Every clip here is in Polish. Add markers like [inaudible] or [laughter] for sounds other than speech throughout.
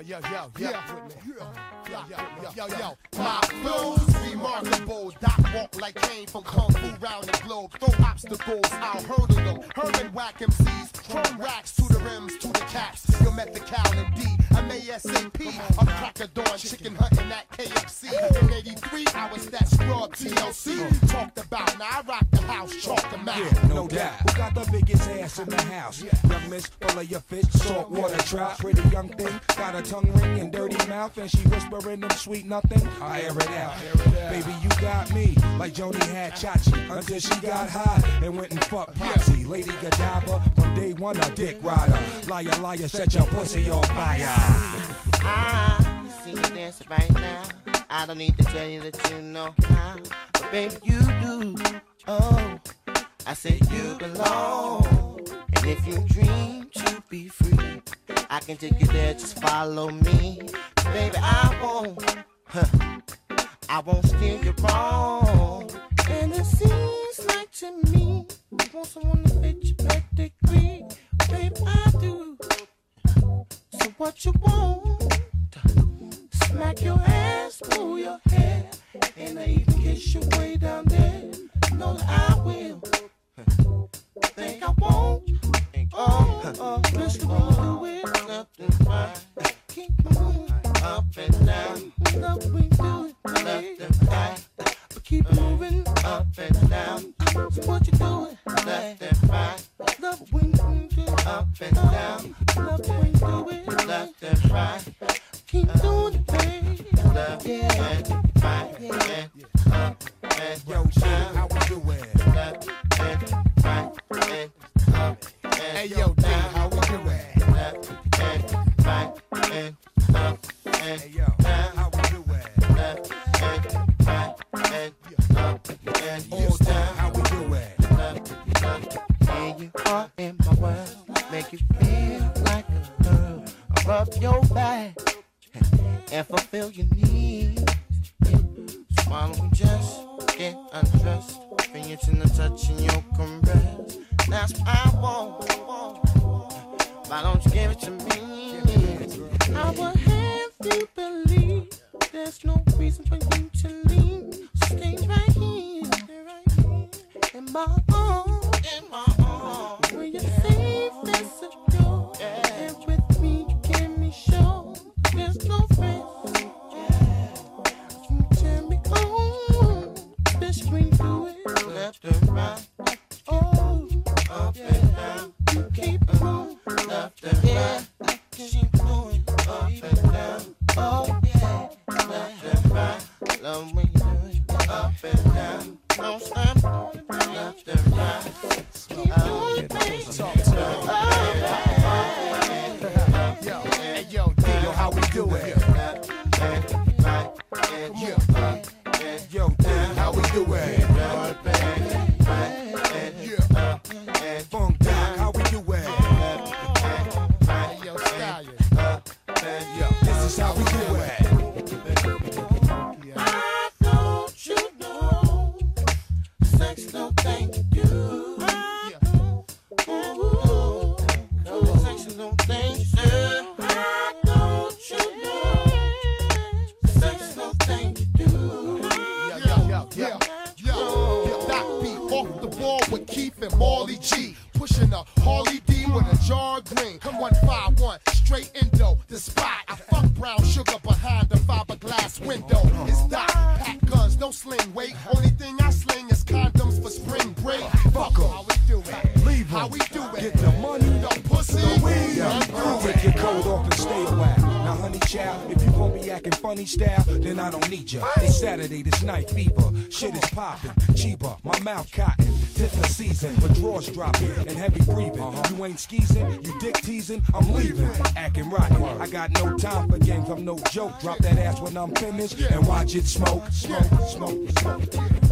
yo, yo, yo, yo, yo, yo, yo, yo, yo. My flow's remarkable. Doc walk like Kane from Kung Fu round the globe. Throw obstacles, I'll hurdle them. Herman whack MCs, chrome racks to the rims, to the caps. You'll met the cow and D. I'm ASAP. I'm crack of dawn, chicken hunting at KFC. In 83, I was that scrub TLC. Talked about, now I rock the house, chalk them out. Yeah, no doubt. Who got the biggest ass in the house? Young miss, full of your fish, salt water trout. Pretty young thing, got a tongue ring and dirty mouth, and she whispering them sweet nothing. I air it out. Baby, you got me like Joni had Chachi until she got hot and went and fucked Popsy. Lady Godiva, day one a dick rider. Liar, liar, set your pussy on fire. I see you dancing right now. I don't need to tell you that you know how, but baby you do. Oh, I said you belong, and if you dream to be free, I can take you there. Just follow me, baby. I won't, huh, I won't steer you wrong. And it like to me, you want someone to fit your pedigree, baby. I do. So what you want? Smack your ass, pull your hair, and I even kiss you way down there. Know that I will. Skeezing, you dick teasing, I'm leaving. Acting rotten, I got no time for games, I'm no joke. Drop that ass when I'm finished and watch it smoke, smoke, smoke, smoke.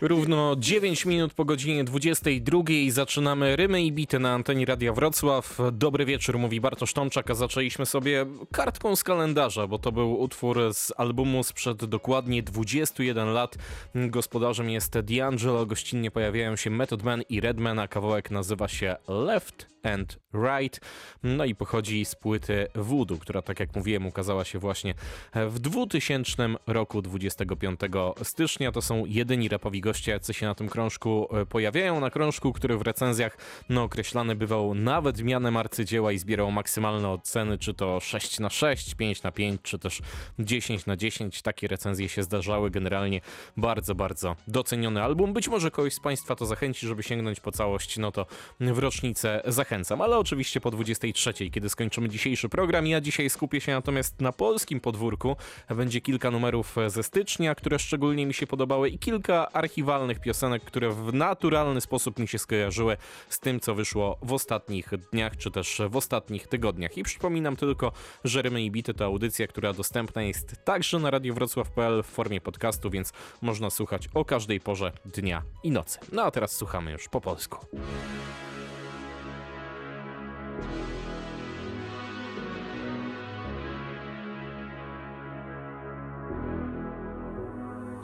Równo 9 minut po godzinie 22 zaczynamy Rymy i Bity na antenie Radia Wrocław. Dobry wieczór, mówi Bartosz Tomczak, a zaczęliśmy sobie kartką z kalendarza, bo to był utwór z albumu sprzed dokładnie 21 lat. Gospodarzem jest D'Angelo, gościnnie pojawiają się Method Man i Redman, a kawałek nazywa się Left and Right. No i pochodzi z płyty Voodoo, która tak jak mówiłem ukazała się właśnie w 2000 roku 25 stycznia. To są jedyni rapowi goście, się na tym krążku e, pojawiają. Na krążku, który w recenzjach no, określany bywał nawet mianem arcydzieła i zbierał maksymalne oceny, czy to 6 na 6, 5 na 5, czy też 10 na 10. Takie recenzje się zdarzały. Generalnie bardzo, bardzo doceniony album. Być może kogoś z Państwa to zachęci, żeby sięgnąć po całość, no to w rocznicę zachęcam. Ale oczywiście po 23, kiedy skończymy dzisiejszy program. Ja dzisiaj skupię się natomiast na polskim podwórku. Będzie kilka numerów ze stycznia, które szczególnie mi się podobały i kilka archiwalnych piosenek, które w naturalny sposób mi się skojarzyły z tym, co wyszło w ostatnich dniach, czy też w ostatnich tygodniach. I przypominam tylko, że Rymy i Bity to audycja, która dostępna jest także na radiowrocław.pl w formie podcastu, więc można słuchać o każdej porze dnia i nocy. No a teraz słuchamy już po polsku.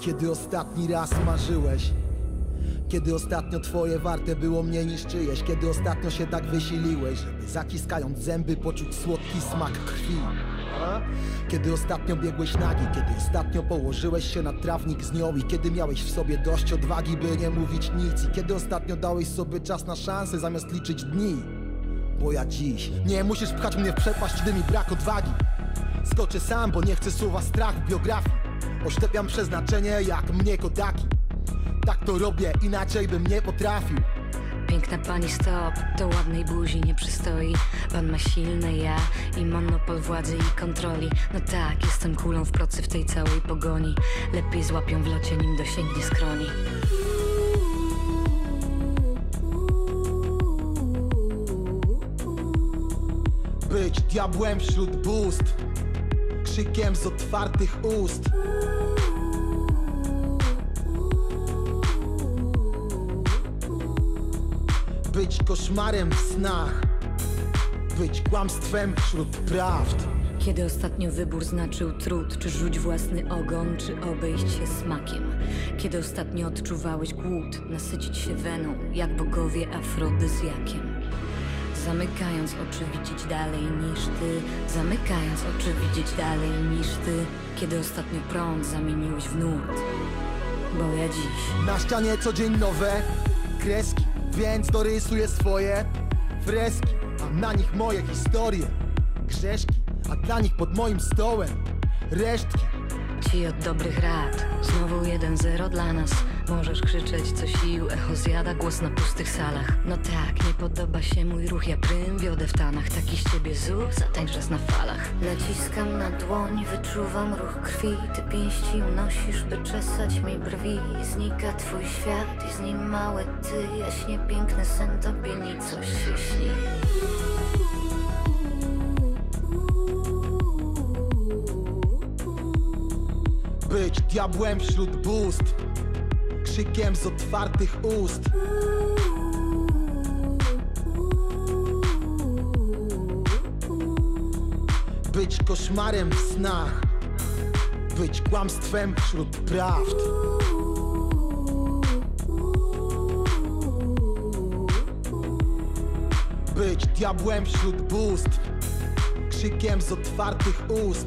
Kiedy ostatni raz marzyłeś? Kiedy ostatnio twoje warte było mniej niż czyjeś? Kiedy ostatnio się tak wysiliłeś, żeby zaciskając zęby poczuć słodki smak krwi? Kiedy ostatnio biegłeś nagi, kiedy ostatnio położyłeś się na trawnik z nią i kiedy miałeś w sobie dość odwagi, by nie mówić nic i kiedy ostatnio dałeś sobie czas na szansę zamiast liczyć dni? Bo ja dziś nie musisz pchać mnie w przepaść, gdy mi brak odwagi Skoczę sam, bo nie chcę słowa strach w biografii Oszczepiam przeznaczenie jak mnie kodaki Tak to robię, inaczej bym nie potrafił. Piękna pani stop, to ładnej buzi nie przystoi. Pan ma silne ja i monopol władzy i kontroli. No tak, jestem kulą w procy w tej całej pogoni. Lepiej złapią w locie nim dosięgnie skroni. Być diabłem wśród bóstw. Krzykiem z otwartych ust Być koszmarem w snach Być kłamstwem wśród prawd Kiedy ostatnio wybór znaczył trud, czy rzuć własny ogon, czy obejść się smakiem? Kiedy ostatnio odczuwałeś głód, nasycić się weną, jak bogowie afrodyzjakiem? Zamykając oczy widzieć dalej niż ty, zamykając oczy widzieć dalej niż ty, kiedy ostatnio prąd zamieniłeś w nurt. Bo ja dziś Na ścianie co dzień nowe kreski Więc dorysuję swoje freski A na nich moje historie Grzeszki, a dla nich pod moim stołem Resztki ci od dobrych rad. Znowu 1-0 dla nas. Możesz krzyczeć co sił, echo zjada głos na pustych salach. No tak, nie podoba się mój ruch, ja prym wiodę w tanach. Taki z ciebie zuch, zatańcz raz na falach. Naciskam na dłoń, wyczuwam ruch krwi. Ty pięści unosisz, by czesać mi brwi. Znika twój świat i z nim małe ty. Jaśnie piękny sen tobie nicość się śni. Być diabłem wśród bóstw Krzykiem z otwartych ust. Być koszmarem w snach. Być kłamstwem wśród prawd. Być diabłem wśród bóstw. Krzykiem z otwartych ust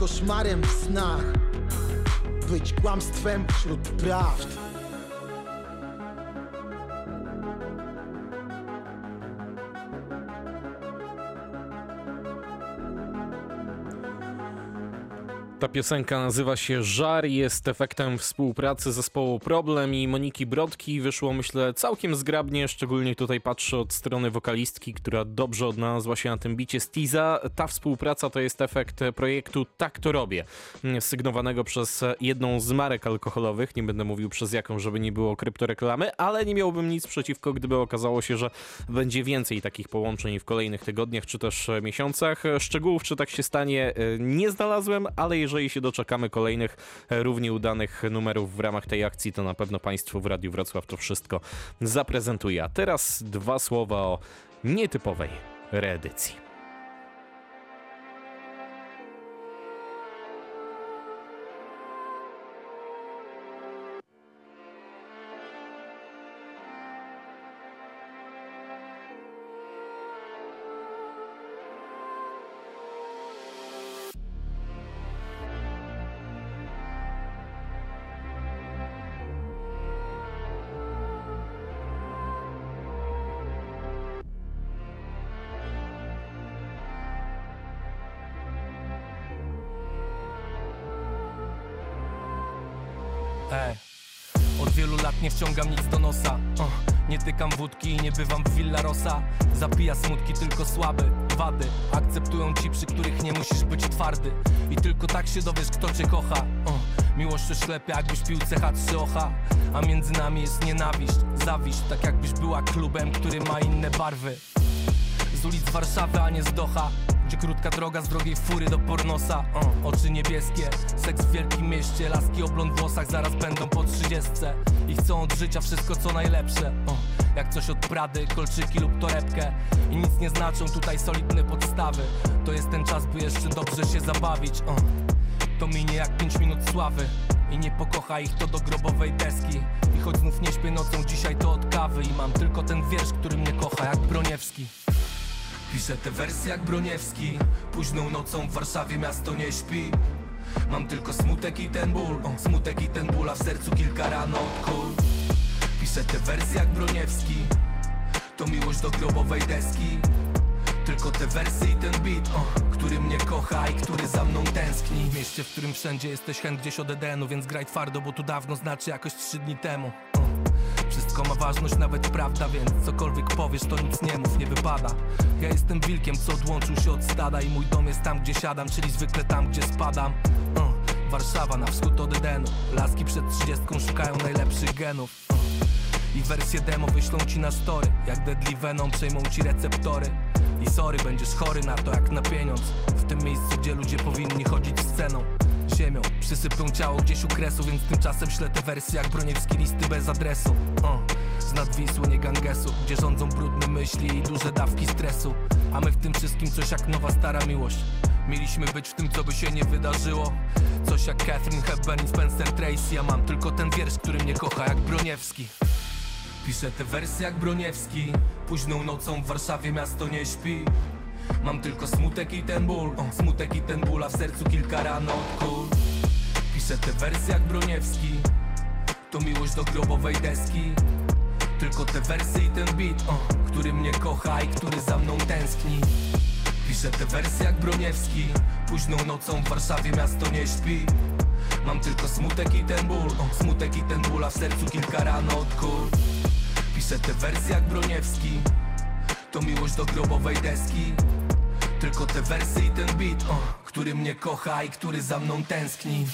koszmarem w snach. Być kłamstwem wśród prawd Ta piosenka nazywa się Żar, jest efektem współpracy zespołu Problem i Moniki Brodki. Wyszło myślę całkiem zgrabnie, szczególnie tutaj patrzę od strony wokalistki, która dobrze odnalazła się na tym bicie Stiza. Ta współpraca to jest efekt projektu Tak to robię, sygnowanego przez jedną z marek alkoholowych. Nie będę mówił przez jaką, żeby nie było kryptoreklamy, ale nie miałbym nic przeciwko, gdyby okazało się, że będzie więcej takich połączeń w kolejnych tygodniach czy też miesiącach. Szczegółów, czy tak się stanie, nie znalazłem, ale jeżeli jeżeli się doczekamy kolejnych e, równie udanych numerów w ramach tej akcji, to na pewno Państwu w Radiu Wrocław to wszystko zaprezentuje. A teraz dwa słowa o nietypowej reedycji. Nosa. Uh, Nie tykam wódki i nie bywam w Villa Rosa. Zapija smutki tylko słaby, wady. Akceptują ci, przy których nie musisz być twardy. I tylko tak się dowiesz, kto cię kocha. Uh, Miłość oślepia, jakbyś pił CH3 ocha. A między nami jest nienawiść, zawiść. Tak jakbyś była klubem, który ma inne barwy. Z ulic Warszawy, a nie z Doha gdzie krótka droga z drogiej fury do pornosa? Uh, Oczy niebieskie, seks w wielkim mieście Laski o blond włosach zaraz będą po trzydziestce. I chcą od życia wszystko co najlepsze. Uh, Jak coś od Prady, kolczyki lub torebkę. I nic nie znaczą tutaj solidne podstawy. To jest ten czas by jeszcze dobrze się zabawić. Uh, To minie jak pięć minut sławy. I nie pokocha ich to do grobowej deski. I choć znów nie śpię nocą, dzisiaj to od kawy. I mam tylko ten wiersz, który mnie kocha jak Broniewski Piszę te wersje jak Broniewski. Późną nocą w Warszawie miasto nie śpi. Mam tylko smutek i ten ból. O, Smutek i ten ból, a w sercu kilka ran od kul. Piszę te wersje jak Broniewski. To miłość do grobowej deski. Tylko te wersy i ten beat, o, który mnie kocha i który za mną tęskni. W mieście, w którym wszędzie jesteś chęt gdzieś od Edenu Więc graj twardo, bo tu dawno znaczy jakoś trzy dni temu wszystko ma ważność, nawet prawda, więc cokolwiek powiesz, to nic nie mów, nie wypada. Ja jestem wilkiem, co odłączył się od stada I mój dom jest tam, gdzie siadam, czyli zwykle tam, gdzie spadam. Warszawa na wschód od Edenu. Laski przed trzydziestką szukają najlepszych genów. Uh, I wersję demo wyślą ci na story. Jak Deadly Venom przejmą ci receptory. I sorry, będziesz chory na to jak na pieniądz. W tym miejscu, gdzie ludzie powinni chodzić sceną ziemią. Przysypią ciało gdzieś u kresu, więc tymczasem ślę te wersje jak broniewski listy bez adresu. Uh. Z nad Wisły, nie Gangesu, gdzie rządzą brudne myśli i duże dawki stresu. A my w tym wszystkim coś jak nowa stara miłość. Mieliśmy być w tym, co by się nie wydarzyło. Coś jak Catherine Hepburn i Spencer Tracy. Ja mam tylko ten wiersz, który mnie kocha jak Broniewski. Piszę te wersje jak Broniewski. Późną nocą w Warszawie miasto nie śpi Mam tylko smutek i ten ból. O, Smutek i ten ból, a w sercu kilka ran od kul Piszę te wersje jak Broniewski. To miłość do grobowej deski. Tylko te wersy i ten beat o, Który mnie kocha i który za mną tęskni. Piszę te wersje jak Broniewski. Późną nocą w Warszawie miasto nie śpi. Mam tylko smutek i ten ból. O, Smutek i ten ból, a w sercu kilka ran od kul Piszę te wersje jak Broniewski. To miłość do grobowej deski tylko te wersy i ten beat, oh, który mnie kocha i który za mną tęskni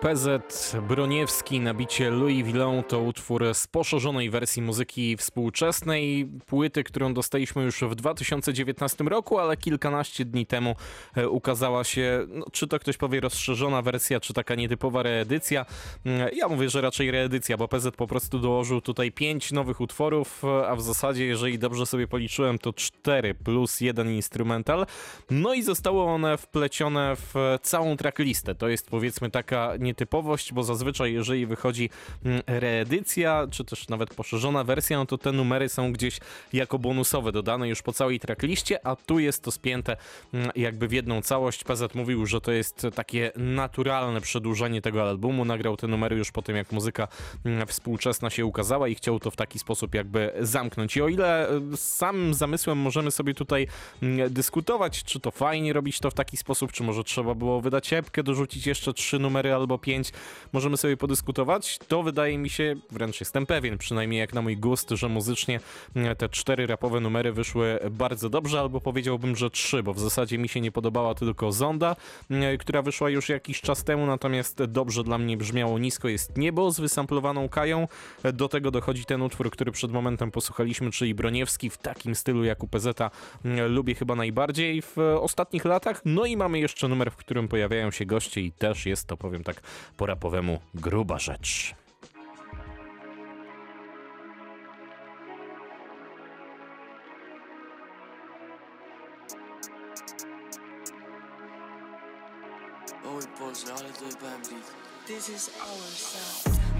PZ Broniewski na bicie Louis Villon to utwór z poszerzonej wersji muzyki współczesnej, płyty, którą dostaliśmy już w 2019 roku, ale kilkanaście dni temu e, ukazała się, no, czy to ktoś powie rozszerzona wersja, czy taka nietypowa reedycja. Mm, ja mówię, że raczej reedycja, bo PZ po prostu dołożył tutaj pięć nowych utworów, a w zasadzie, jeżeli dobrze sobie policzyłem, to cztery plus jeden instrumental. No i zostały one wplecione w całą tracklistę. To jest powiedzmy taka nie nietypowość, bo zazwyczaj jeżeli wychodzi mm, reedycja, czy też nawet poszerzona wersja, no to te numery są gdzieś jako bonusowe dodane już po całej trackliście, a tu jest to spięte mm, jakby w jedną całość. PZ mówił, że to jest takie naturalne przedłużenie tego albumu. Nagrał te numery już po tym, jak muzyka mm, współczesna się ukazała i chciał to w taki sposób jakby zamknąć. I o ile e, z samym zamysłem możemy sobie tutaj dyskutować, czy to fajnie robić to w taki sposób, czy może trzeba było wydać epkę, dorzucić jeszcze trzy numery albo pięć, możemy sobie podyskutować. To wydaje mi się, wręcz jestem pewien, przynajmniej jak na mój gust, że muzycznie te cztery rapowe numery wyszły bardzo dobrze, albo powiedziałbym, że trzy, bo w zasadzie mi się nie podobała tylko Zonda, mm, która wyszła już jakiś czas temu, natomiast dobrze dla mnie brzmiało Nisko jest niebo z wysamplowaną Kają. Do tego dochodzi ten utwór, który przed momentem posłuchaliśmy, czyli Broniewski w takim stylu jak u PZ mm, lubię chyba najbardziej w ostatnich latach. No i mamy jeszcze numer, w którym pojawiają się goście i też jest to, powiem tak po rapowemu, gruba rzecz.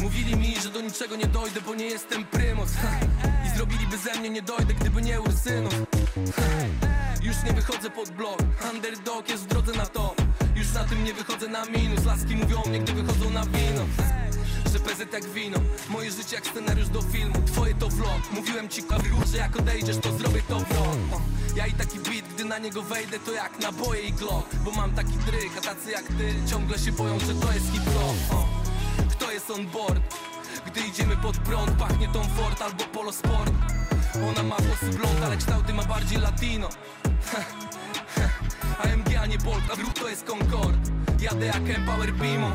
Mówili mi, że do niczego nie dojdę, bo nie jestem prymus I zrobiliby ze mnie nie dojdę, gdyby nie ursynów. Już nie wychodzę pod blok, underdog jest w drodze na to Na tym nie wychodzę na minus, laski mówią mnie, gdy wychodzą na wino. Że PZ jak wino, moje życie jak scenariusz do filmu. Twoje to vlog, mówiłem ci kawru, że jak odejdziesz to zrobię to vlog. O, Ja i taki beat, gdy na niego wejdę to jak naboje i glock. Bo mam taki dryk, a tacy jak ty ciągle się boją, że to jest hip-hop o. Kto jest on board? Gdy idziemy pod prąd, pachnie Tom Ford albo Polo Sport. Ona ma włosy blond, ale kształty ma bardziej latino. [laughs] Nie Bolt, a drut to jest Concord. Jadę jak Empower Beamo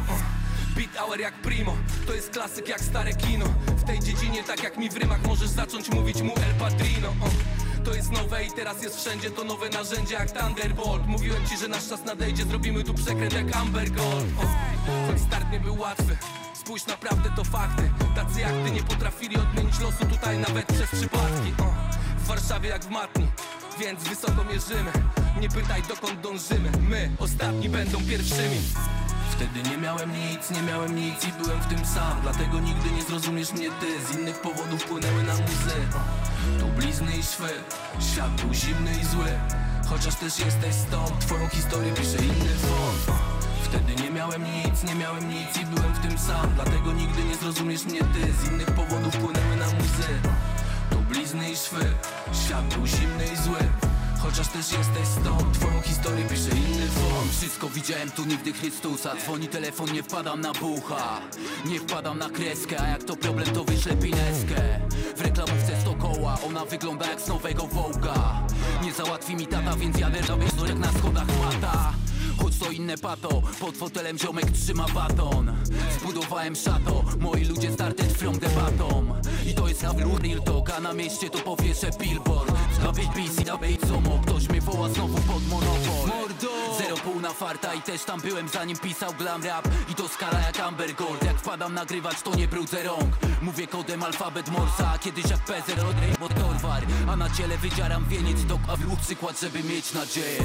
Beat hour jak primo, to jest klasyk jak stare kino. W tej dziedzinie tak jak mi w rymach możesz zacząć mówić mu El Padrino. To jest nowe i teraz jest wszędzie To nowe narzędzie jak Thunderbolt. Mówiłem ci, że nasz czas nadejdzie Zrobimy tu przekręt jak Amber Gold o. Choć start nie był łatwy. Spójrz naprawdę to fakty. Tacy jak ty nie potrafili odmienić losu Tutaj nawet przez przypadki. W Warszawie jak w matni Więc wysoko mierzymy. Nie pytaj dokąd dążymy. My ostatni będą pierwszymi. Wtedy nie miałem nic, nie miałem nic i byłem w tym sam. Dlatego nigdy nie zrozumiesz mnie ty. Z innych powodów płynęły na łzy. Tu blizny i szwy Świat był zimny i zły. Chociaż też jesteś stąd Twoją historię pisze inny font Wtedy nie miałem nic, nie miałem nic i byłem w tym sam. Dlatego nigdy nie zrozumiesz mnie ty. Z innych Chociaż też jesteś stąd Twoją historię pisze inny font Wszystko widziałem tu nigdy Chrystusa Dzwoni telefon, nie wpadam na bucha. Nie wpadam na kreskę A jak to problem to wyślę pineskę. W reklamówce 100 koła Ona wygląda jak z nowego Wołga Nie załatwi mi tata, więc jadę robię jak na schodach mata Choć to inne pato, pod fotelem ziomek trzyma baton. Zbudowałem szato, moi ludzie started from debatą. I to jest na real talk, a na mieście to powieszę billboard. Na BBC, na Bejcomo, ktoś mnie woła znowu pod monopol. Mordo! Zero pół na farta i też tam byłem zanim pisał glam rap. I to skala jak Amber Gold, jak wpadam nagrywać to nie brudzę rąk. Mówię kodem alfabet Morsa, a kiedyś jak Pezer od Rainbow Torwar. A na ciele wydzieram wieniec do kawu, przykład żeby mieć nadzieję.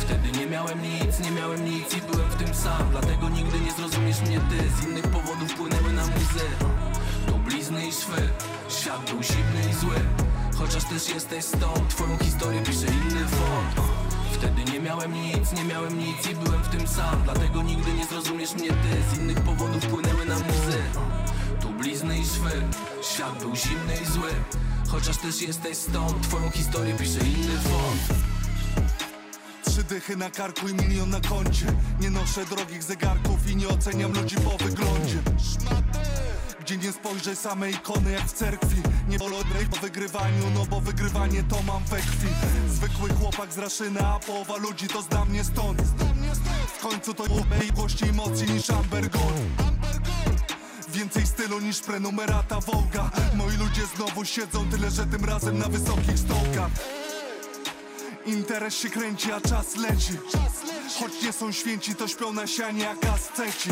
Wtedy nie miałem nic, nie miałem nic i byłem w tym sam. Dlatego nigdy nie zrozumiesz mnie ty. Z innych powodów płynęły na łzy. Tu blizny i szwy Świat był zimny i zły. Chociaż też jesteś stąd Twoją historię pisze inny font Wtedy nie miałem nic, nie miałem nic i byłem w tym sam. Dlatego nigdy nie zrozumiesz mnie ty. Z innych powodów płynęły na łzy. Tu blizny i szwy Świat był zimny i zły. Chociaż też jesteś stąd Twoją historię pisze inny font Trzy dychy na karku i milion na koncie. Nie noszę drogich zegarków i nie oceniam ludzi po wyglądzie. Gdzie nie spojrzę same ikony jak w cerkwi. Nie wolodrej po wygrywaniu, no bo wygrywanie to mam we krwi. Zwykły chłopak z Raszyny, a połowa ludzi to zda mnie stąd. W końcu to i głości emocji niż Amber Gold. Więcej stylu niż prenumerata Wołga Moi ludzie znowu siedzą, tyle że tym razem na wysokich stołkach Interes się kręci, a czas leci. Choć nie są święci, to śpią na sianie jak asceci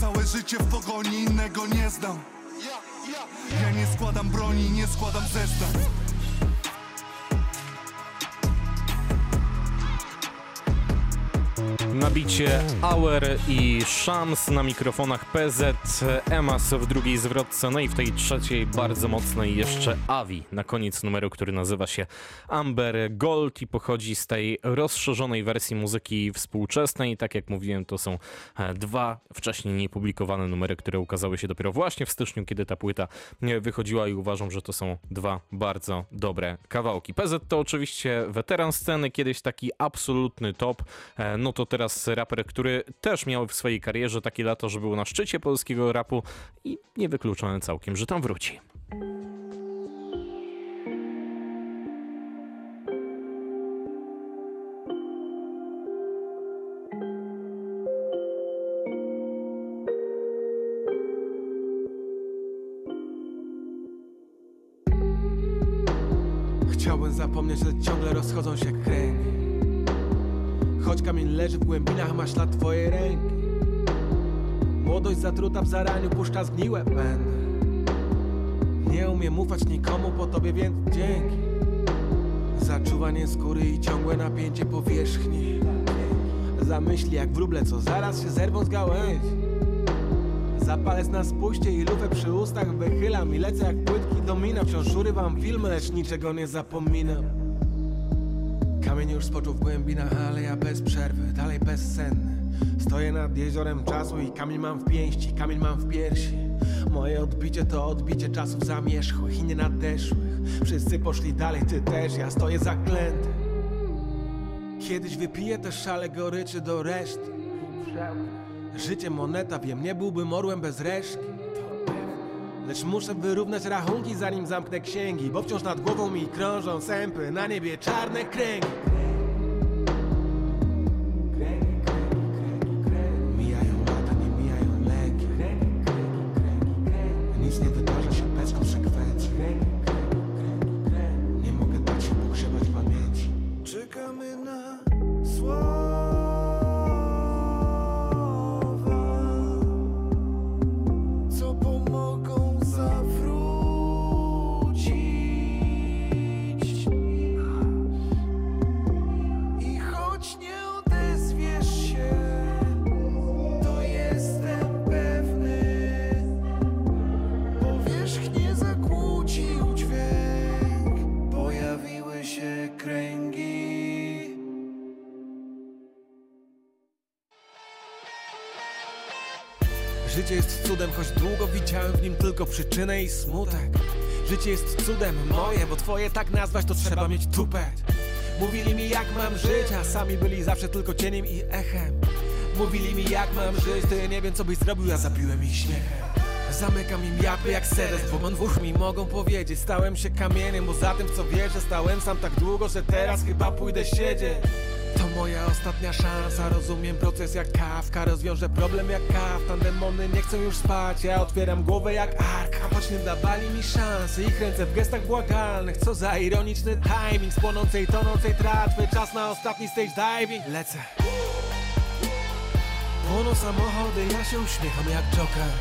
Całe życie w pogoni, innego nie znam. Ja nie składam broni, nie składam zeznań Na bicie Auer i Shams na mikrofonach PZ, Emas w drugiej zwrotce, no i w tej trzeciej bardzo mocnej jeszcze Avi na koniec numeru, który nazywa się Amber Gold i pochodzi z tej rozszerzonej wersji muzyki współczesnej. Tak jak mówiłem, to są e, dwa wcześniej niepublikowane numery, które ukazały się dopiero właśnie w styczniu, kiedy ta płyta e, wychodziła i uważam, że to są dwa bardzo dobre kawałki. PZ to oczywiście weteran sceny, kiedyś taki absolutny top, e, no to teraz raper, który też miał w swojej karierze takie lata, że był na szczycie polskiego rapu i niewykluczone całkiem, że tam wróci. Chciałbym zapomnieć, lecz ciągle rozchodzą się kręgi Choć kamień leży w głębinach, ma ślad twojej ręki. Młodość zatruta w zaraniu, puszcza zgniłe będę Nie umiem ufać nikomu po tobie, więc dzięki. Zaczuwanie skóry i ciągłe napięcie powierzchni. Za myśli jak wróble, co zaraz się zerwą z gałęzi. Zapalec na spuście i lufę przy ustach wychylam I lecę jak płytki domina Wciąż urywam filmy, lecz niczego nie zapominam Kamień już spoczął w głębinach, ale ja bez przerwy Dalej bezsenny Stoję nad jeziorem czasu i kamień mam w pięści Kamień mam w piersi. Moje odbicie to odbicie czasów zamierzchłych i nie nadeszłych Wszyscy poszli dalej, ty też, ja stoję zaklęty. Kiedyś wypiję też szale goryczy do reszty. Życie moneta, wiem, nie byłbym orłem bez reszki Lecz muszę wyrównać rachunki zanim zamknę księgi Bo wciąż nad głową mi krążą sępy Na niebie czarne kręgi Życie jest cudem, choć długo widziałem w nim tylko przyczynę i smutek. Życie jest cudem moje, bo twoje tak nazwać to trzeba mieć tupet Mówili mi jak mam żyć, a sami byli zawsze tylko cieniem i echem. Mówili mi jak mam żyć, to ja nie wiem co byś zrobił, ja zabiłem ich śmiechem. Zamykam im japy jak sedes, bo włóż mi mogą powiedzieć Stałem się kamieniem, bo za tym co wierzę Stałem sam tak długo, że teraz chyba pójdę siedzieć to moja ostatnia szansa, rozumiem proces jak kawka. Rozwiążę problem jak kaftan, demony nie chcą już spać. Ja otwieram głowę jak arka, choć nie dawali mi szansy Ich ręce w gestach błagalnych, co za ironiczny timing. Z płonącej, tonącej tratwy, czas na ostatni stage diving. Lecę. Płoną samochody, ja się uśmiecham jak Joker.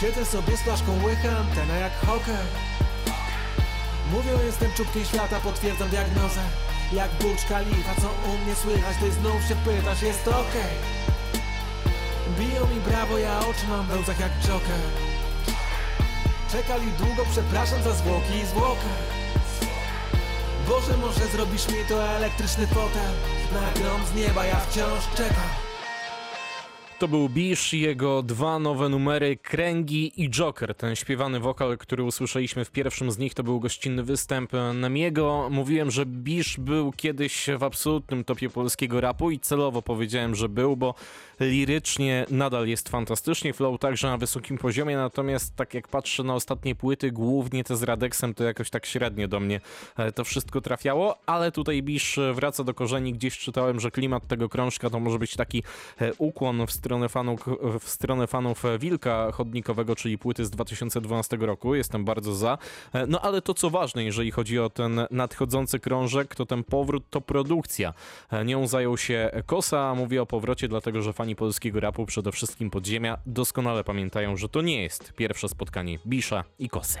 Siedzę sobie z flaszką łycha, antena jak hoker. Mówią jestem czubkiem świata, potwierdzam diagnozę Jak Burcz Khalifa, co u mnie słychać Ty znów się pytasz, jest okej. Biją mi brawo, ja oczy mam w jak Joker. Czekali długo, przepraszam za zwłoki i zwłokę. Boże, może zrobisz mi to elektryczny fotel? Na grom z nieba, ja wciąż czekam To był Bisz i jego dwa nowe numery Kręgi i Joker. Ten śpiewany wokal, który usłyszeliśmy w pierwszym z nich, to był gościnny występ Nemiego. Mówiłem, że Bisz był kiedyś w absolutnym topie polskiego rapu i celowo powiedziałem, że był, bo lirycznie nadal jest fantastycznie, flow także na wysokim poziomie, natomiast tak jak patrzę na ostatnie płyty, głównie te z Radexem, to jakoś tak średnio do mnie e, to wszystko trafiało, ale tutaj Bisz wraca do korzeni, gdzieś czytałem, że klimat tego krążka to może być taki e, ukłon w stronę fanów, w stronę fanów Wilka Chodnikowego, czyli płyty z 2012 roku, jestem bardzo za, E, no ale to co ważne, jeżeli chodzi o ten nadchodzący krążek, to ten powrót to produkcja. E, Nią zajął się Kosa, mówię o powrocie, dlatego że fani polskiego rapu, przede wszystkim podziemia, doskonale pamiętają, że to nie jest pierwsze spotkanie Bisza i Kosy.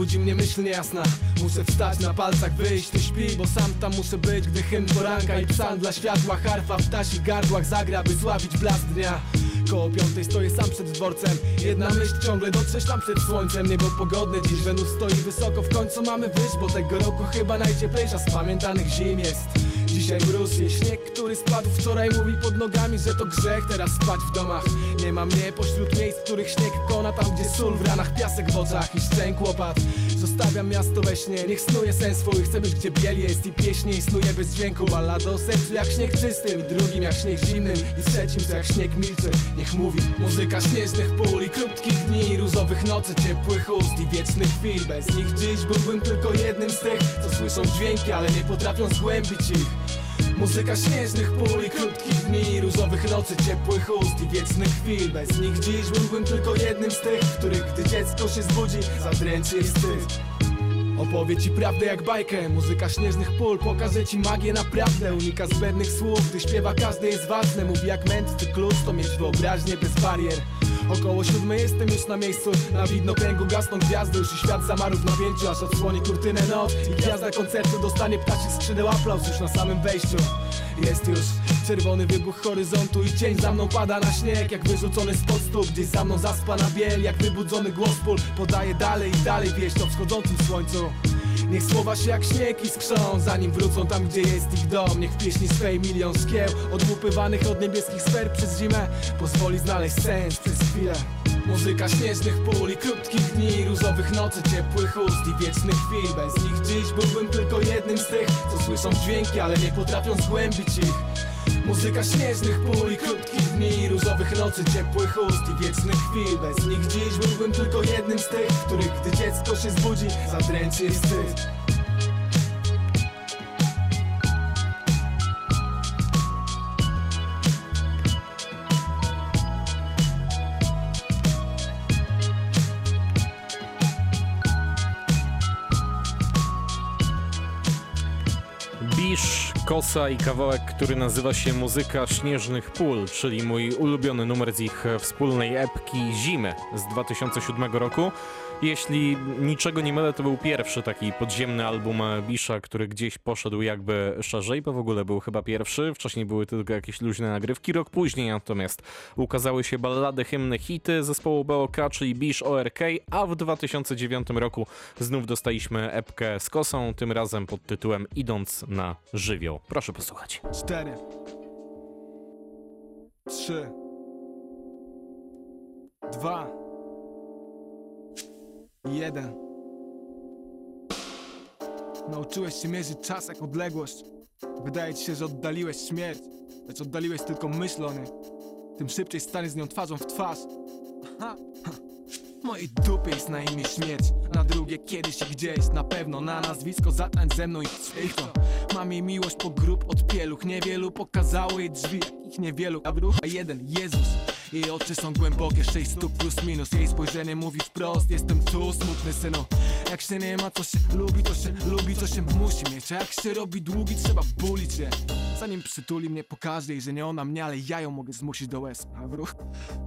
Budzi mnie myśl niejasna. Muszę wstać na palcach, wyjść, ty śpi Bo sam tam muszę być, gdy hymn poranka I psan dla światła, harfa w tasich gardłach Zagra, by sławić blask dnia. Koło piątej stoję sam przed dworcem. Jedna myśl ciągle dotrzeć tam przed słońcem. Niebo pogodne, dziś Wenus stoi wysoko. W końcu mamy wyjść, bo tego roku chyba najcieplejsza z pamiętanych zim jest. Dzisiaj mróz jest śnieg, który spadł wczoraj Mówi pod nogami, że to grzech teraz spać w domach. Nie ma mnie pośród miejsc, których śnieg kona Tam gdzie sól w ranach, piasek w oczach i szczęk łopat. Zostawiam miasto we śnie, niech snuje sen swój Chcę być gdzie biel jest i pieśnie i snuje bez dźwięku. Ballada o sercu jak śnieg czystym I drugim jak śnieg zimnym I trzecim to jak śnieg milczy. Niech mówi muzyka śnieżnych pól i krótkich dni Różowych nocy, ciepłych ust i wiecznych chwil. Bez nich dziś byłbym tylko jednym z tych Co słyszą dźwięki, ale nie potrafią zgłębić ich Muzyka śnieżnych pól i krótkich dni Różowych nocy, ciepłych ust i wiecznych chwil. Bez nich dziś byłbym tylko jednym z tych Których gdy dziecko się zbudzi Zadręczy wstyd Opowie ci prawdę jak bajkę Muzyka śnieżnych pól. Pokaże ci magię naprawdę Unika zbędnych słów, gdy śpiewa każdy jest ważne Mówi jak mędrcy klucz, to mieć wyobraźnię bez barier. Około siódmej jestem już na miejscu. Na widnokręgu gasną gwiazdy. Już i świat zamarł w napięciu Aż odsłoni kurtynę noc. I gwiazda koncertu dostanie ptacich skrzydeł aplauz Już na samym wejściu. Jest już czerwony wybuch horyzontu I cień za mną pada na śnieg Jak wyrzucony spod stóp Gdzieś za mną zaspana biel Jak wybudzony głos pól. Podaje dalej i dalej wieść o wschodzącym słońcu. Niech słowa się jak śnieg iskrzą Zanim wrócą tam gdzie jest ich dom. Niech w pieśni swej milion szkieł Odłupywanych od niebieskich sfer przez zimę. Pozwoli znaleźć sens przez chwilę. Muzyka śnieżnych pól i krótkich dni Różowych nocy, ciepłych ust i wiecznych chwil. Bez nich dziś byłbym tylko jednym z tych Co słyszą dźwięki, ale nie potrafią zgłębić ich Muzyka śnieżnych pól i krótkich dni Różowych nocy, ciepłych ust i wiecznych chwil. Bez nich dziś byłbym tylko jednym z tych Których gdy dziecko się zbudzi Zadręczy wstyd Kosa i kawałek, który nazywa się Muzyka Śnieżnych Pól, czyli mój ulubiony numer z ich wspólnej epki Zimy z 2007 roku. Jeśli niczego nie mylę, to był pierwszy taki podziemny album Bisza, który gdzieś poszedł jakby szerzej, bo w ogóle był chyba pierwszy. Wcześniej były tylko jakieś luźne nagrywki. Rok później natomiast ukazały się ballady, hymny, hity zespołu BOK, czyli Bisz ORK, a w 2009 roku znów dostaliśmy epkę z Kosą, tym razem pod tytułem Idąc na żywioł. Proszę posłuchać. Cztery Trzy Dwa Jeden. Nauczyłeś się mierzyć czas jak odległość. Wydaje ci się, że oddaliłeś śmierć Lecz oddaliłeś tylko myśl o niej. Tym szybciej staniesz z nią twarzą w twarz. Aha. Mojej dupie jest na imię śmierć. Na drugie kiedyś i gdzieś. Na pewno na nazwisko zatańcz ze mną i to Mam jej miłość po grób od pieluch. Niewielu pokazało jej drzwi Jakich niewielu, a jeden Jezus jej oczy są głębokie, 6 stóp plus minus. Jej spojrzenie mówi wprost, jestem tu smutny synu. Jak się nie ma, co się lubi, to się lubi, co się musi mieć. A jak się robi długi, trzeba bulić je Zanim przytuli mnie, pokaże jej, że nie ona mnie, ale ja ją mogę zmusić do łez wróg,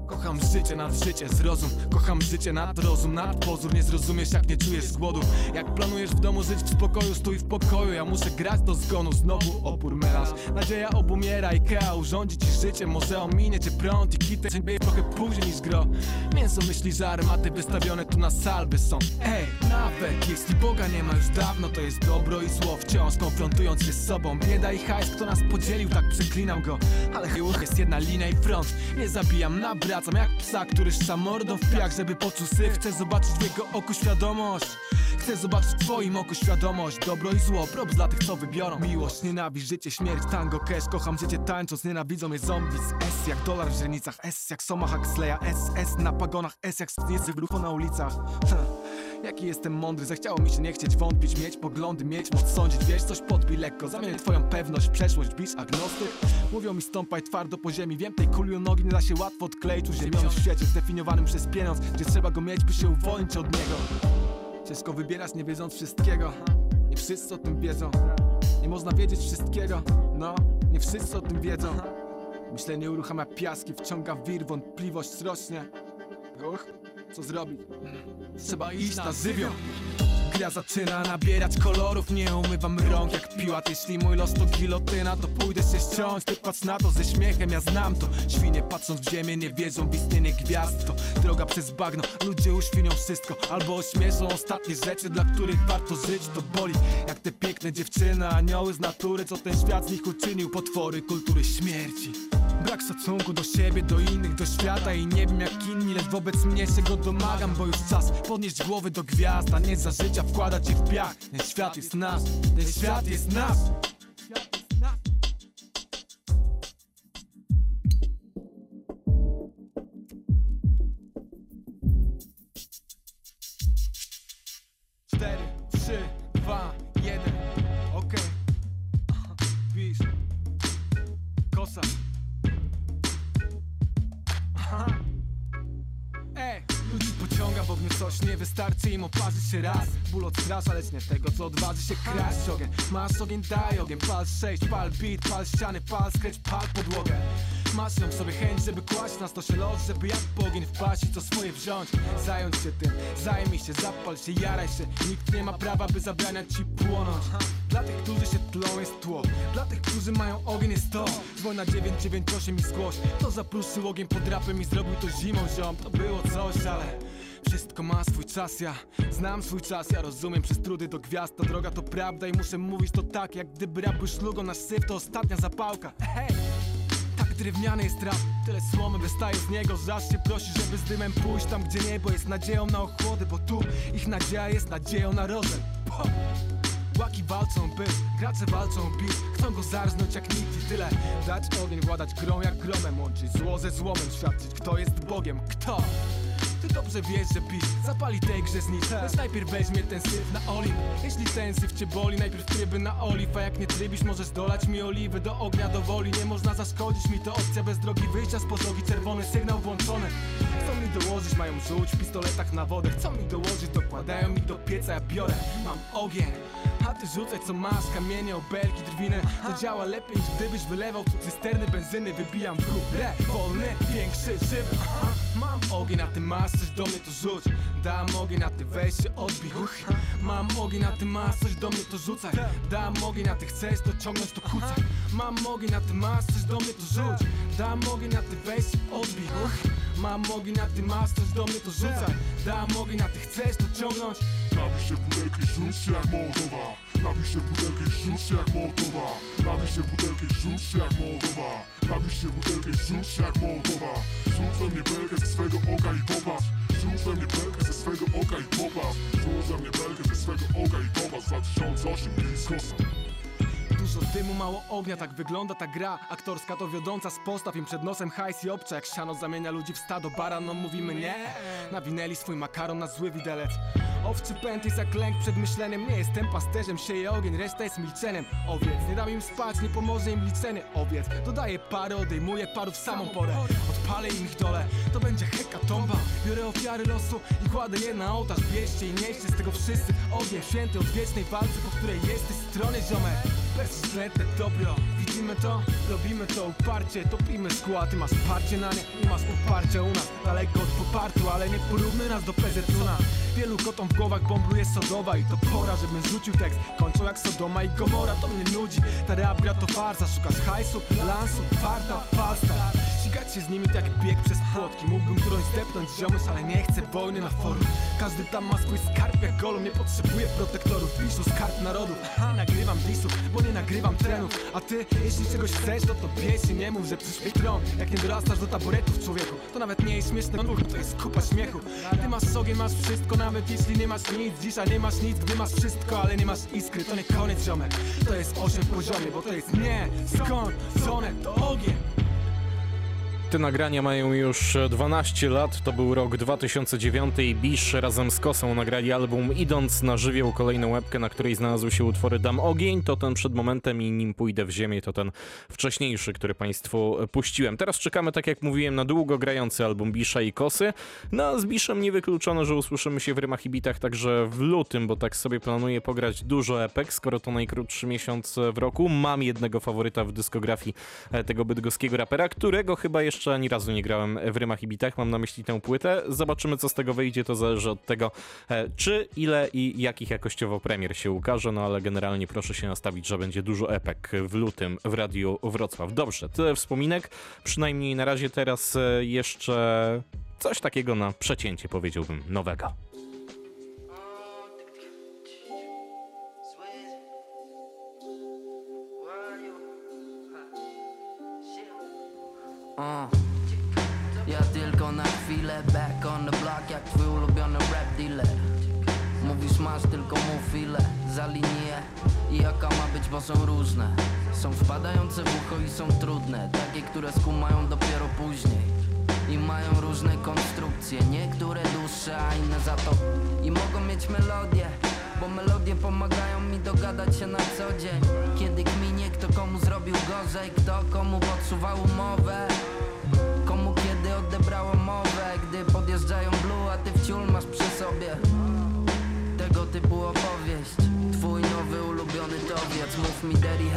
kocham życie nad życie, zrozum Kocham życie nad rozum, nad pozór. Nie zrozumiesz, jak nie czujesz głodu Jak planujesz w domu żyć w spokoju, stój w pokoju. Ja muszę grać do zgonu, znowu opór melanż. Nadzieja obumiera, Ikea urządzi ci życie. Może ominie cię prąd i kity Dzień trochę później niż gro. Mięso myśli, że armaty wystawione tu na salwy są. Ej, nawet jeśli Boga nie ma już dawno To jest dobro i zło. Wciąż konfrontując się z sobą. Bieda i hajs, kto nas podzielił, tak przeklinam go. Ale chyba jest jedna linia i front. Nie zabijam, nawracam jak psa, który szca mordą w piach Żeby poczuł syf, chcę zobaczyć w jego oku świadomość. Chcę zobaczyć w twoim oku świadomość. Dobro i zło, props dla tych co wybiorą. Miłość, nienawiść, życie, śmierć, tango, cash. Kocham życie tańcząc, nienawidzą mnie zombie z S jak dolar w źrenicach. S jak Soma Huxleya SS na pagonach. S jak stnicy w ruchu na ulicach. Jaki jestem mądry, zachciało mi się nie chcieć wątpić Mieć poglądy, mieć moc sądzić Wiesz, coś podbij lekko, zamienię twoją pewność Przeszłość, bisz, agnostyk Mówią mi stąpaj twardo po ziemi Wiem, tej kuli nogi nie da się łatwo odkleić Uziemiony w świecie zdefiniowanym przez pieniądz Gdzie trzeba go mieć, by się uwolnić od niego. Ciężko wybierać nie wiedząc wszystkiego. Nie wszyscy o tym wiedzą. Nie można wiedzieć wszystkiego. No, nie wszyscy o tym wiedzą. Myślenie uruchamia piaski, wciąga wir, wątpliwość rośnie. Ruch, Co zrobić? Trzeba iść na żywioł. Gra zaczyna nabierać kolorów Nie umywam rąk jak piłat. Jeśli mój los to gilotyna To pójdę się ściąć. Ty patrz na to ze śmiechem Ja znam to. Świnie patrząc w ziemię Nie wierzą w istnienie gwiazd To. Droga przez bagno Ludzie uświnią wszystko. Albo ośmieszą ostatnie rzeczy Dla których warto żyć To boli. Jak te piękne dziewczyny Anioły z natury Co ten świat z nich uczynił? Potwory kultury śmierci Brak szacunku do siebie, do innych, do świata I nie wiem jak inni, lecz wobec mnie się go domagam Bo już czas podnieść głowy do gwiazd A nie za życia wkładać je w piach. Ten świat jest nasz, ten świat jest nasz się raz. Ból odstrasza, lecz nie tego co odważy się kraść ogień. Masz ogień, daj ogień. Pal sześć, pal beat, pal ściany, pal scratch, pal podłogę. Masz ją w sobie chęć, żeby kłaść nas to się los Żeby jak pogień wpaść i co swoje wziąć. Zająć się tym, zajmij się, zapal się, jaraj się. Nikt nie ma prawa, by zabraniać ci płonąć. Dla tych, którzy się tlą jest tło. Dla tych, którzy mają ogień jest to. Dzwoń na 998 i zgłoś. To zapruszył ogień pod rapem i zrobił to zimą ziom. To było coś, ale wszystko ma swój czas, ja znam swój czas, ja rozumiem przez trudy do gwiazd Ta droga to prawda i muszę mówić to tak Jak gdyby rap był szlugą, nasz syf to ostatnia zapałka Hej! Tak drewniany jest rap, tyle słomy wystaje z niego że aż się prosi, żeby z dymem pójść tam gdzie niebo jest nadzieją na ochłody Bo tu ich nadzieja jest nadzieją na rozem po. Łaki walczą by, gracze walczą beat Chcą go zarznąć jak nikt i tyle Dać ogień, władać grą jak gromem Łączyć zło ze złomem, świadczyć kto jest Bogiem Kto? Ty dobrze wiesz, że pisz zapali tej grze znicz Lecz najpierw weźmie ten syf na oliw Jeśli ten syf cię boli, najpierw tryby na oliw A jak nie trybisz, możesz dolać mi oliwy Do ognia, do woli, nie można zaszkodzić mi To opcja bez drogi wyjścia z podłogi. Czerwony sygnał włączony. Chcą mi dołożyć, mają rzuć w pistoletach na wodę Chcą mi dołożyć, dokładają mi do pieca Ja biorę, mam ogień a ty rzucaj co masz, kamienie, obelgi, drwiny. To działa lepiej niż gdybyś wylewał tu cysterny benzyny. Wybijam w re, wolny, większy, żywy. Mam ogień, a ty masz coś do mnie to rzuć. Dam ogień, a ty weź się odbij. Mam ogień, a ty masz coś do mnie to rzucaj. Dam ogień, a ty chcesz to ciągnąć to kucaj. Mam ogień, a ty masz coś do mnie to rzuć. Dam ogień, a ty weź się odbij. Mam ogień, a ty masz coś do mnie to rzucaj. Dam ogień, a ty chcesz to ciągnąć Napisz się butelki, rzuć się jak Mołotowa Napisz się butelki, rzuć się jak Mołotowa Napisz się butelki, rzuć się jak Mołotowa Napisz się butelki, rzuć się jak Mołotowa Rzuć we mnie belkę ze swego oka i popatrz Rzuć we mnie belkę ze swego oka i popatrz Rzuć we mnie belkę ze swego oka i popatrz 2008 blisko Dużo dymu, mało ognia, tak wygląda ta gra. Aktorska to wiodąca z postaw im przed nosem hajs i obcze. Jak siano zamienia ludzi w stado, baranom mówimy nie. Nawinęli swój makaron na zły widelec. Owczy pęd jest jak lęk przed myśleniem. Nie jestem pasterzem, sieje ogień, reszta jest milczeniem. Owiec, nie dam im spać, nie pomoże im liczenie. Owiec, dodaję parę, odejmuję paru w samą porę. Odpalę im ich dole, to będzie hekatomba Biorę ofiary losu i kładę je na ołtarz. Bierzcie i nieście z tego wszyscy ogień. Święty Od wiecznej walki, po której jesteś stronie ziomek Bezwzględne dobro, widzimy to, robimy to uparcie. Topimy skła, ty masz parcie na nie. I masz poparcie u nas. Daleko od popartu, ale nie porównuj nas do PZU-na Wielu kotom w głowach bombluje Sodowa I to pora, żebym zrzucił tekst. Kończą jak Sodoma i Gomora, to mnie nudzi. Ta rap to farsa, szukasz hajsu, lansu, farta, falsta Ścigać się z nimi to jak bieg przez płotki. Mógłbym którąś zdepnąć ziomyś, ale nie chcę wojny na forum. Każdy tam ma swój skarb jak golem. Nie potrzebuję protektorów, piszę skarb narodów. Aha, nagrywam disów, bo nie nagrywam trenów. A ty, jeśli czegoś chcesz, to to bierz i nie mów, że przyszły tron Jak nie dorastasz do taboretów człowieku. To nawet nie jest śmieszne, bo to jest kupa śmiechu. Ty masz ogień, masz wszystko, nawet jeśli nie masz nic. Dzisiaj nie masz nic, gdy masz wszystko, ale nie masz iskry. To nie koniec ziomek, to jest osiem poziomie Bo to jest nie, skąd, to ogień Te nagrania mają już 12 lat, to był rok 2009 i Bisz razem z Kosą nagrali album Idąc na żywioł, kolejną łebkę, na której znalazły się utwory Dam Ogień, to ten przed momentem i Nim pójdę w ziemię, to ten wcześniejszy, który Państwu puściłem. Teraz czekamy, tak jak mówiłem, na długo grający album Bisza i Kosy. No, z Biszem niewykluczone, że usłyszymy się w rymach i bitach także w lutym, bo tak sobie planuję pograć dużo epek, skoro to najkrótszy miesiąc w roku. Mam jednego faworyta w dyskografii tego bydgoskiego rapera, którego chyba jeszcze jeszcze ani razu nie grałem w rymach i bitach, mam na myśli tę płytę. Zobaczymy, co z tego wyjdzie, to zależy od tego, e, czy, ile i jakich jakościowo premier się ukaże, no ale generalnie proszę się nastawić, że będzie dużo epek w lutym w Radiu Wrocław. Dobrze, tyle wspominek, przynajmniej na razie teraz e, jeszcze coś takiego na przecięcie, powiedziałbym, nowego. Uh. Ja tylko na chwilę back on the block jak twój ulubiony rap dealer. Mówisz masz tylko mów ile za linię. I jaka ma być, bo są różne. Są wpadające w ucho i są trudne. Takie, które skumają dopiero później. I mają różne konstrukcje. Niektóre dłuższe, a inne za to. I mogą mieć melodię bo melodie pomagają mi dogadać się na co dzień. Kiedy kminie kto komu zrobił gorzej Kto komu podsuwał umowę. Komu kiedy odebrało mowę Gdy podjeżdżają blue, a ty wciul masz przy sobie Tego typu opowieść. Twój nowy ulubiony towiec Mów mi Daddy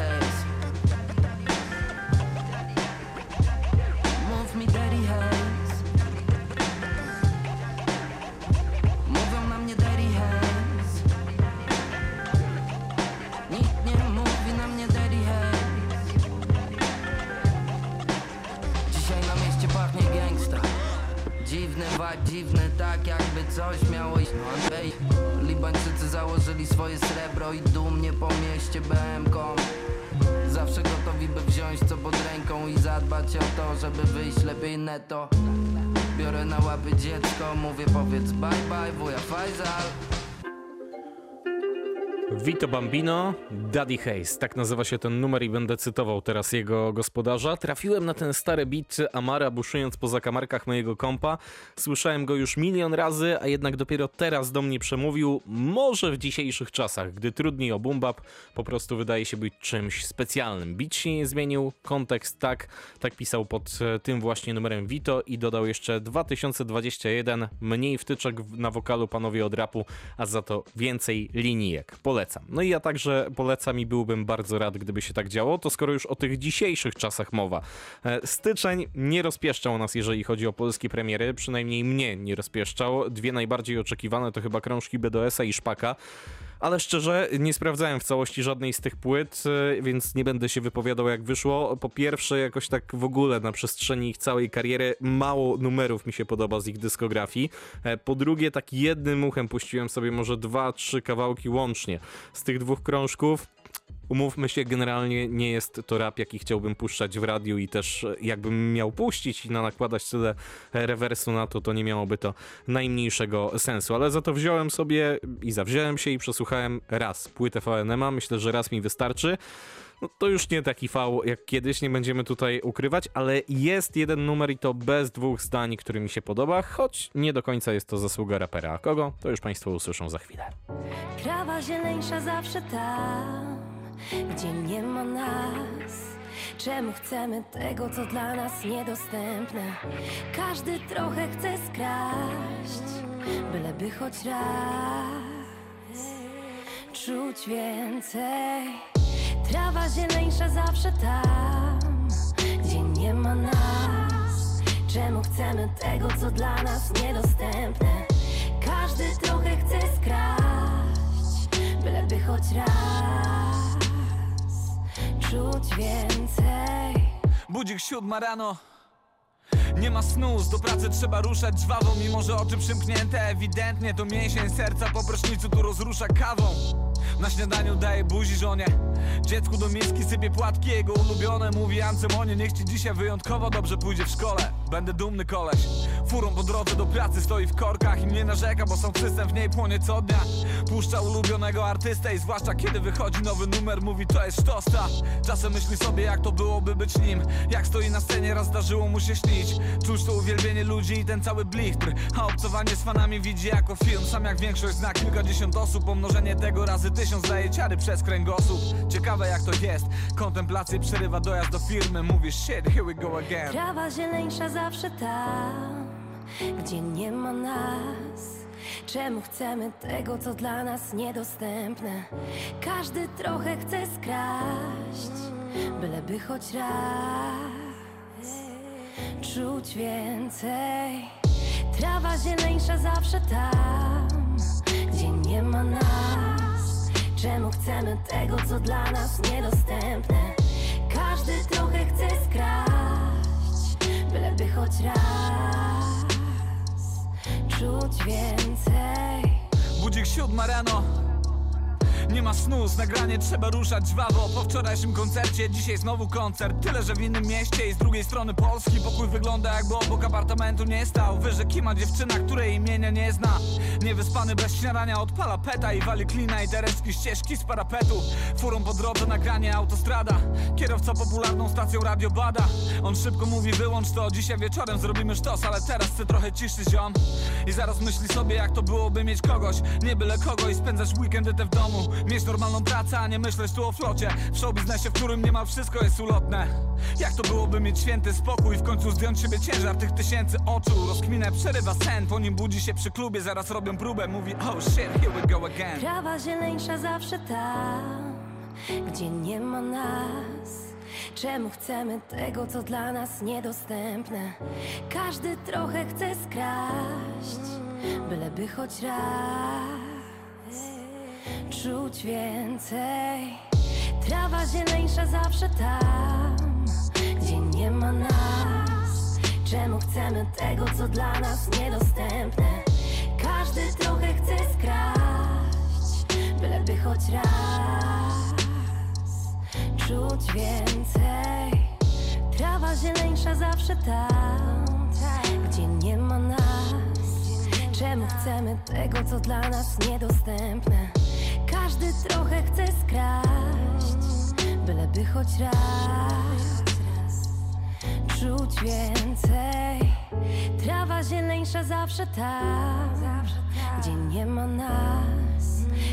Vito Bambino, Daddy Hayes, tak nazywa się ten numer i będę cytował teraz jego gospodarza. Trafiłem na ten stary beat Amara buszując po zakamarkach mojego kompa. Słyszałem go już milion razy, a jednak dopiero teraz do mnie przemówił. Może w dzisiejszych czasach, gdy trudniej o boom bap, po prostu wydaje się być czymś specjalnym. Beat się nie zmienił, kontekst tak, tak pisał pod e, tym właśnie numerem Vito i dodał jeszcze 2021, mniej wtyczek na wokalu panowie od rapu, a za to więcej linijek. Polecam. No i ja także polecam i byłbym bardzo rad, gdyby się tak działo, to skoro już o tych dzisiejszych czasach mowa. E, Styczeń nie rozpieszczał nas, jeżeli chodzi o polskie premiery, przynajmniej mnie nie rozpieszczał. Dwie najbardziej oczekiwane to chyba krążki BDS-a i Szpaka. Ale szczerze, nie sprawdzałem w całości żadnej z tych płyt, e, więc nie będę się wypowiadał jak wyszło. Po pierwsze, jakoś tak w ogóle na przestrzeni ich całej kariery mało numerów mi się podoba z ich dyskografii. E, Po drugie, tak jednym uchem puściłem sobie może dwa, trzy kawałki łącznie z tych dwóch krążków. Umówmy się, generalnie nie jest to rap, jaki chciałbym puszczać w radiu i też e, jakbym miał puścić i na- nakładać tyle rewersu na to, to nie miałoby to najmniejszego sensu. Ale za to wziąłem sobie i zawziąłem się i przesłuchałem raz płytę VNM-a. Myślę, że raz mi wystarczy. No, to już nie taki V jak kiedyś, nie będziemy tutaj ukrywać, ale jest jeden numer i to bez dwóch zdań, który mi się podoba, choć nie do końca jest to zasługa rapera. A kogo? To już Państwo usłyszą za chwilę. Trawa zieleńsza zawsze tam, gdzie nie ma nas. Czemu chcemy tego, co dla nas niedostępne? Każdy trochę chce skraść, byleby choć raz czuć więcej. Trawa zieleńsza zawsze tam, gdzie nie ma nas. Czemu chcemy tego, co dla nas niedostępne? Każdy trochę chce skraść, byleby choć raz czuć więcej. Budzik siódma rano. Nie ma snus, do pracy trzeba ruszać żwawo Mimo, że oczy przymknięte ewidentnie To mięsień serca po prysznicu tu rozrusza kawą. Na śniadaniu daje buzi żonie. Dziecku do miski sypie płatki Jego ulubione mówi Ancemonie Niech ci dzisiaj wyjątkowo dobrze pójdzie w szkole. Będę dumny koleś Furą po drodze do pracy stoi w korkach I nie narzeka, bo są system w niej płonie co dnia. Puszcza ulubionego artystę I zwłaszcza kiedy wychodzi nowy numer Mówi to jest sztosta. Czasem myśli sobie jak to byłoby być nim. Jak stoi na scenie raz zdarzyło mu się śnić. Czuć to uwielbienie ludzi i ten cały blichtr. A obcowanie z fanami widzi jako film. Sam jak większość zna kilkadziesiąt osób Pomnożenie tego razy tysiąc daje ciary przez kręgosłup. Ciekawe jak to jest. Kontemplację przerywa dojazd do firmy. Mówisz shit, here we go again. Trawa zieleńsza zawsze tam, gdzie nie ma nas. Czemu chcemy tego, co dla nas niedostępne? Każdy trochę chce skraść, byleby choć raz czuć więcej. Trawa zieleńsza zawsze tam, gdzie nie ma nas. Czemu chcemy tego, co dla nas niedostępne? Każdy trochę chce skraść, byleby choć raz czuć więcej. Budzik siódma rano nie ma snus, nagranie trzeba ruszać żwawo. Po wczorajszym koncercie, dzisiaj znowu koncert. Tyle, że w innym mieście i z drugiej strony Polski. Pokój wygląda jakby obok apartamentu nie stał. Wyżej kima dziewczyna, której imienia nie zna. Niewyspany bez śniadania odpala peta I wali klina i tereski ścieżki z parapetu. Furą po drodze nagranie autostrada. Kierowca popularną stacją radio bada. On szybko mówi wyłącz to, dzisiaj wieczorem zrobimy sztos Ale teraz chcę trochę ciszy ziom. I zaraz myśli sobie jak to byłoby mieć kogoś. Nie byle kogo i spędzasz weekendy te w domu Mieć normalną pracę, a nie myśleć tu o flocie. W showbiznesie, w którym niemal wszystko jest ulotne. Jak to byłoby mieć święty spokój W końcu zdjąć siebie ciężar tych tysięcy oczu. Rozkminę przerywa sen, po nim budzi się przy klubie Zaraz robią próbę, mówi oh shit, here we go again. Trawa zieleńsza zawsze tam, gdzie nie ma nas. Czemu chcemy tego, co dla nas niedostępne? Każdy trochę chce skraść, byleby choć raz czuć więcej. Trawa zieleńsza zawsze tam, gdzie nie ma nas. Czemu chcemy tego, co dla nas niedostępne? Każdy trochę chce skraść, byleby choć raz czuć więcej. Trawa zieleńsza zawsze tam, gdzie nie ma nas. Czemu chcemy tego, co dla nas niedostępne? Każdy trochę chce skraść, byleby choć raz czuć więcej. Trawa zieleńsza zawsze tam, gdzie nie ma nas.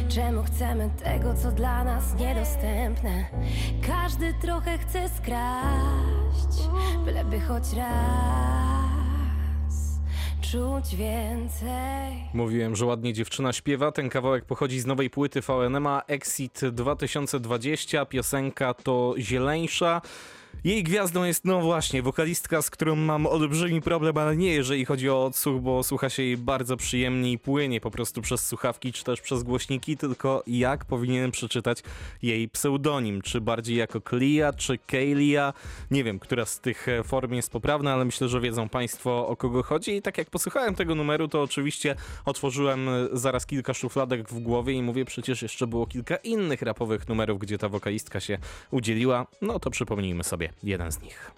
Czemu chcemy tego, co dla nas niedostępne? Każdy trochę chce skraść, byleby choć raz czuć więcej. Mówiłem, że ładnie dziewczyna śpiewa. Ten kawałek pochodzi z nowej płyty VNMA Exit 2020. Piosenka to Zieleńsza. Jej gwiazdą jest, no właśnie, wokalistka, z którą mam olbrzymi problem, ale nie jeżeli chodzi o odsłuch, bo słucha się jej bardzo przyjemnie i płynie po prostu przez słuchawki czy też przez głośniki, tylko jak powinienem przeczytać jej pseudonim, czy bardziej jako Klia, czy Kaylia, nie wiem, która z tych e, form jest poprawna, ale myślę, że wiedzą Państwo o kogo chodzi. I tak jak posłuchałem tego numeru, to oczywiście otworzyłem e, zaraz kilka szufladek w głowie i mówię, przecież jeszcze było kilka innych rapowych numerów, gdzie ta wokalistka się udzieliła, no to przypomnijmy sobie jeden z nich.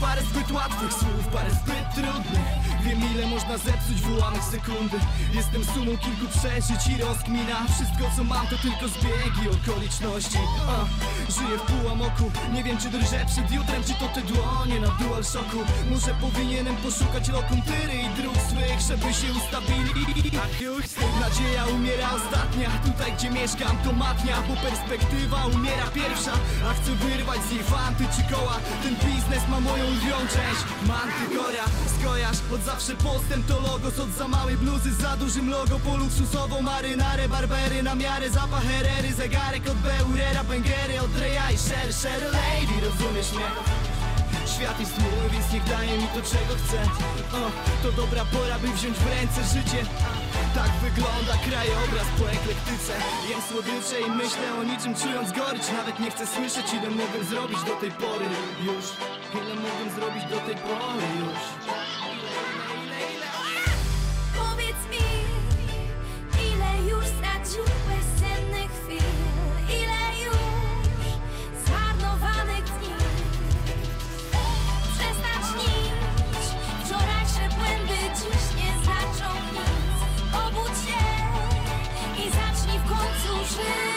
Bye. Parę zbyt łatwych słów, parę zbyt trudnych. Wiem ile można zepsuć w ułamek sekundy. Jestem sumą kilku przeżyć i rozkmina. Wszystko co mam to tylko zbiegi okoliczności. A, Żyję w półamoku, nie wiem czy drżę przed jutrem Czy to te dłonie na dual shocku Może powinienem poszukać lokuntyry i dróg swych Żeby się ustawili. Już, nadzieja umiera ostatnia. Tutaj gdzie mieszkam to matnia Bo perspektywa umiera pierwsza. A chcę wyrwać z jej fanty czy koła. Ten biznes ma moją lwią część Mantykora, skojarz Od zawsze postęp to logos Od za małej bluzy za dużym logo Po luksusową marynarę, barbery na miarę Zapach herery, zegarek od Beurera Bęgery od Reja i Sher, Sher Lady Rozumiesz mnie? świat jest mój, więc niech daje mi to czego chcę. O, to dobra pora, by wziąć w ręce życie. Tak wygląda krajobraz po eklektyce. Jem słodycze i myślę o niczym czując gorycz. Nawet nie chcę słyszeć ile mogłem zrobić do tej pory. Już Ile mogłem zrobić do tej pory już. Powiedz mi, ile już straciłem Dobrze.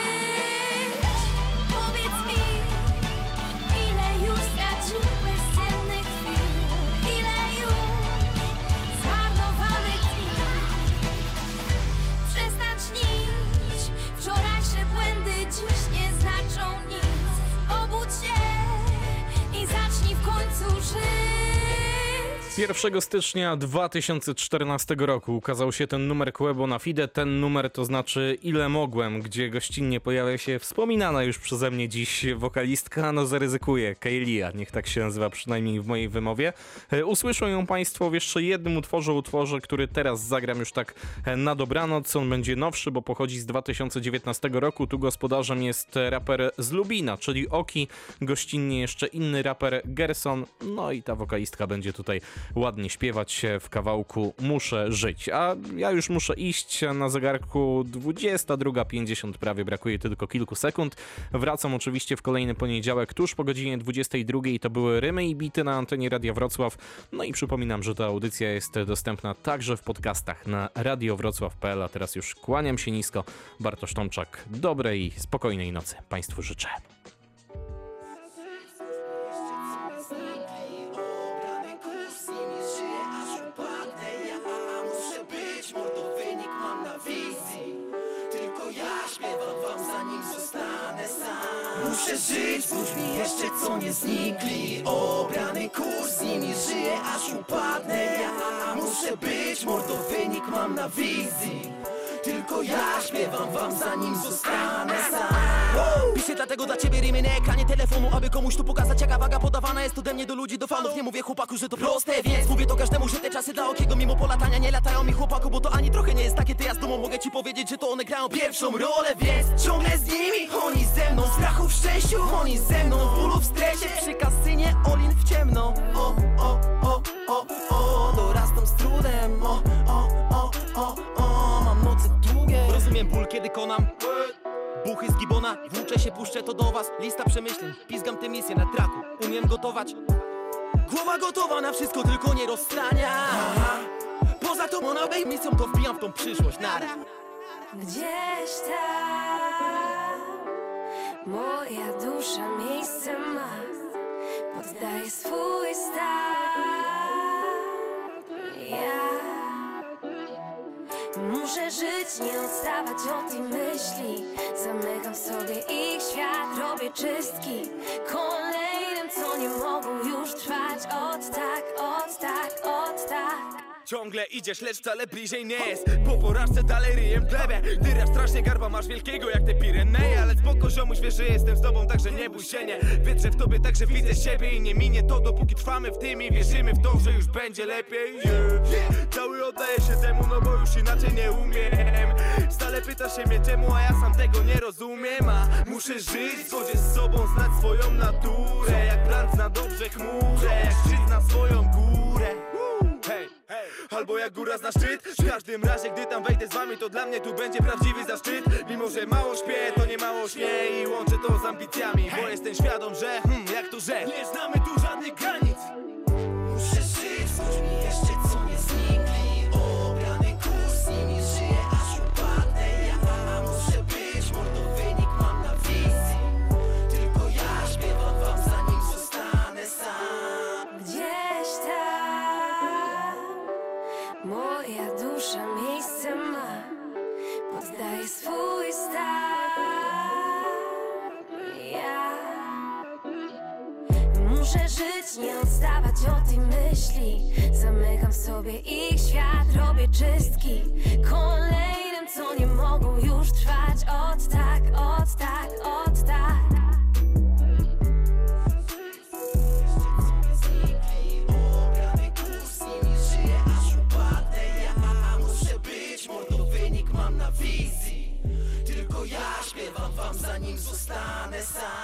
1 stycznia 2014 roku ukazał się ten numer Quebo na Fide. Ten numer to znaczy Ile Mogłem, gdzie gościnnie pojawia się wspominana już przeze mnie dziś wokalistka, no zaryzykuję, Kaylia, niech tak się nazywa przynajmniej w mojej wymowie. E, usłyszą ją Państwo w jeszcze jednym utworze, utworze, który teraz zagram już tak e, na dobranoc. On będzie nowszy, bo pochodzi z 2019 roku. Tu gospodarzem jest raper z Lubina, czyli Oki, gościnnie jeszcze inny raper Gerson, no i ta wokalistka będzie tutaj ładnie śpiewać w kawałku Muszę żyć. A ja już muszę iść na zegarku 22.50, prawie brakuje tylko kilku sekund. Wracam oczywiście w kolejny poniedziałek tuż po godzinie 22. To były rymy i bity na antenie Radia Wrocław. No i przypominam, że ta audycja jest dostępna także w podcastach na radiowrocław.pl. A teraz już kłaniam się nisko. Bartosz Tomczak, dobrej, spokojnej nocy Państwu życzę. Muszę żyć z ludźmi jeszcze co nie znikli. Obrany kurs z nimi żyję aż upadnę Ja. Muszę być, mordo wynik mam na wizji tylko ja śpiewam wam zanim zostanę sam. Piszę dlatego dla ciebie rymy na ekranie telefonu Aby komuś tu pokazać jaka waga podawana jest ode mnie do ludzi, do fanów. Nie mówię chłopaku, że to proste, więc mówię to każdemu, że te czasy dla okiego Mimo polatania nie latają mi chłopaku, bo to ani trochę nie jest takie Ty ja z dumą mogę ci powiedzieć, że to one grają pierwszą rolę Więc ciągle z nimi, oni ze mną Strachu w szczęściu, oni ze mną W bólu w stresie, przy kasynie, olin w ciemno. O, o, o, o, o, dorastam z trudem. O, Rozumiem ból, kiedy konam. Buchy z gibona, włóczę się, puszczę to do was. Lista przemyśleń, pizgam tę misję na traku. Umiem gotować. Głowa gotowa na wszystko, tylko nie rozstrania. Poza tą ona misją, to wbijam w tą przyszłość, nara. Gdzieś tam moja dusza miejsce ma. Poddaję swój stan. Ja muszę żyć, nie odstawać od tej myśli. Zamykam sobie ich świat, robię czystki. Kolejnym, co nie mogą już trwać. Od tak, od tak, od tak Ciągle idziesz, lecz wcale bliżej nie jest. Po porażce dalej ryjem glebę. Ty rap strasznie garba, masz wielkiego jak te Pireneje. Ale spoko ziomuś, wiesz, że jestem z tobą, także nie bój się, nie. W tobie, także widzę siebie i nie minie to Dopóki trwamy w tym i wierzymy w to, że już będzie lepiej. Yeah. Cały oddaję się temu, no bo już inaczej nie umiem. Stale pytasz się mnie czemu, a ja sam tego nie rozumiem. A muszę żyć w z sobą, znać swoją naturę. Jak plan na dobrze chmurę, jak szczyt na swoją górę. Albo jak góra zna szczyt. W każdym razie, gdy tam wejdę z wami To dla mnie tu będzie prawdziwy zaszczyt. Mimo, że mało śpię, to nie mało śnię I łączę to z ambicjami Bo jestem świadom, że, hmm, jak to, że Nie znamy tu żadnych granic Muszę żyć, nie odstawać od tej myśli. Zamykam w sobie ich świat, robię czystki. Kolejnym, co nie mogą już trwać. Od tak, od tak, od tak. Mam na wizji Tylko ja śpiewam wam zanim zostanę sam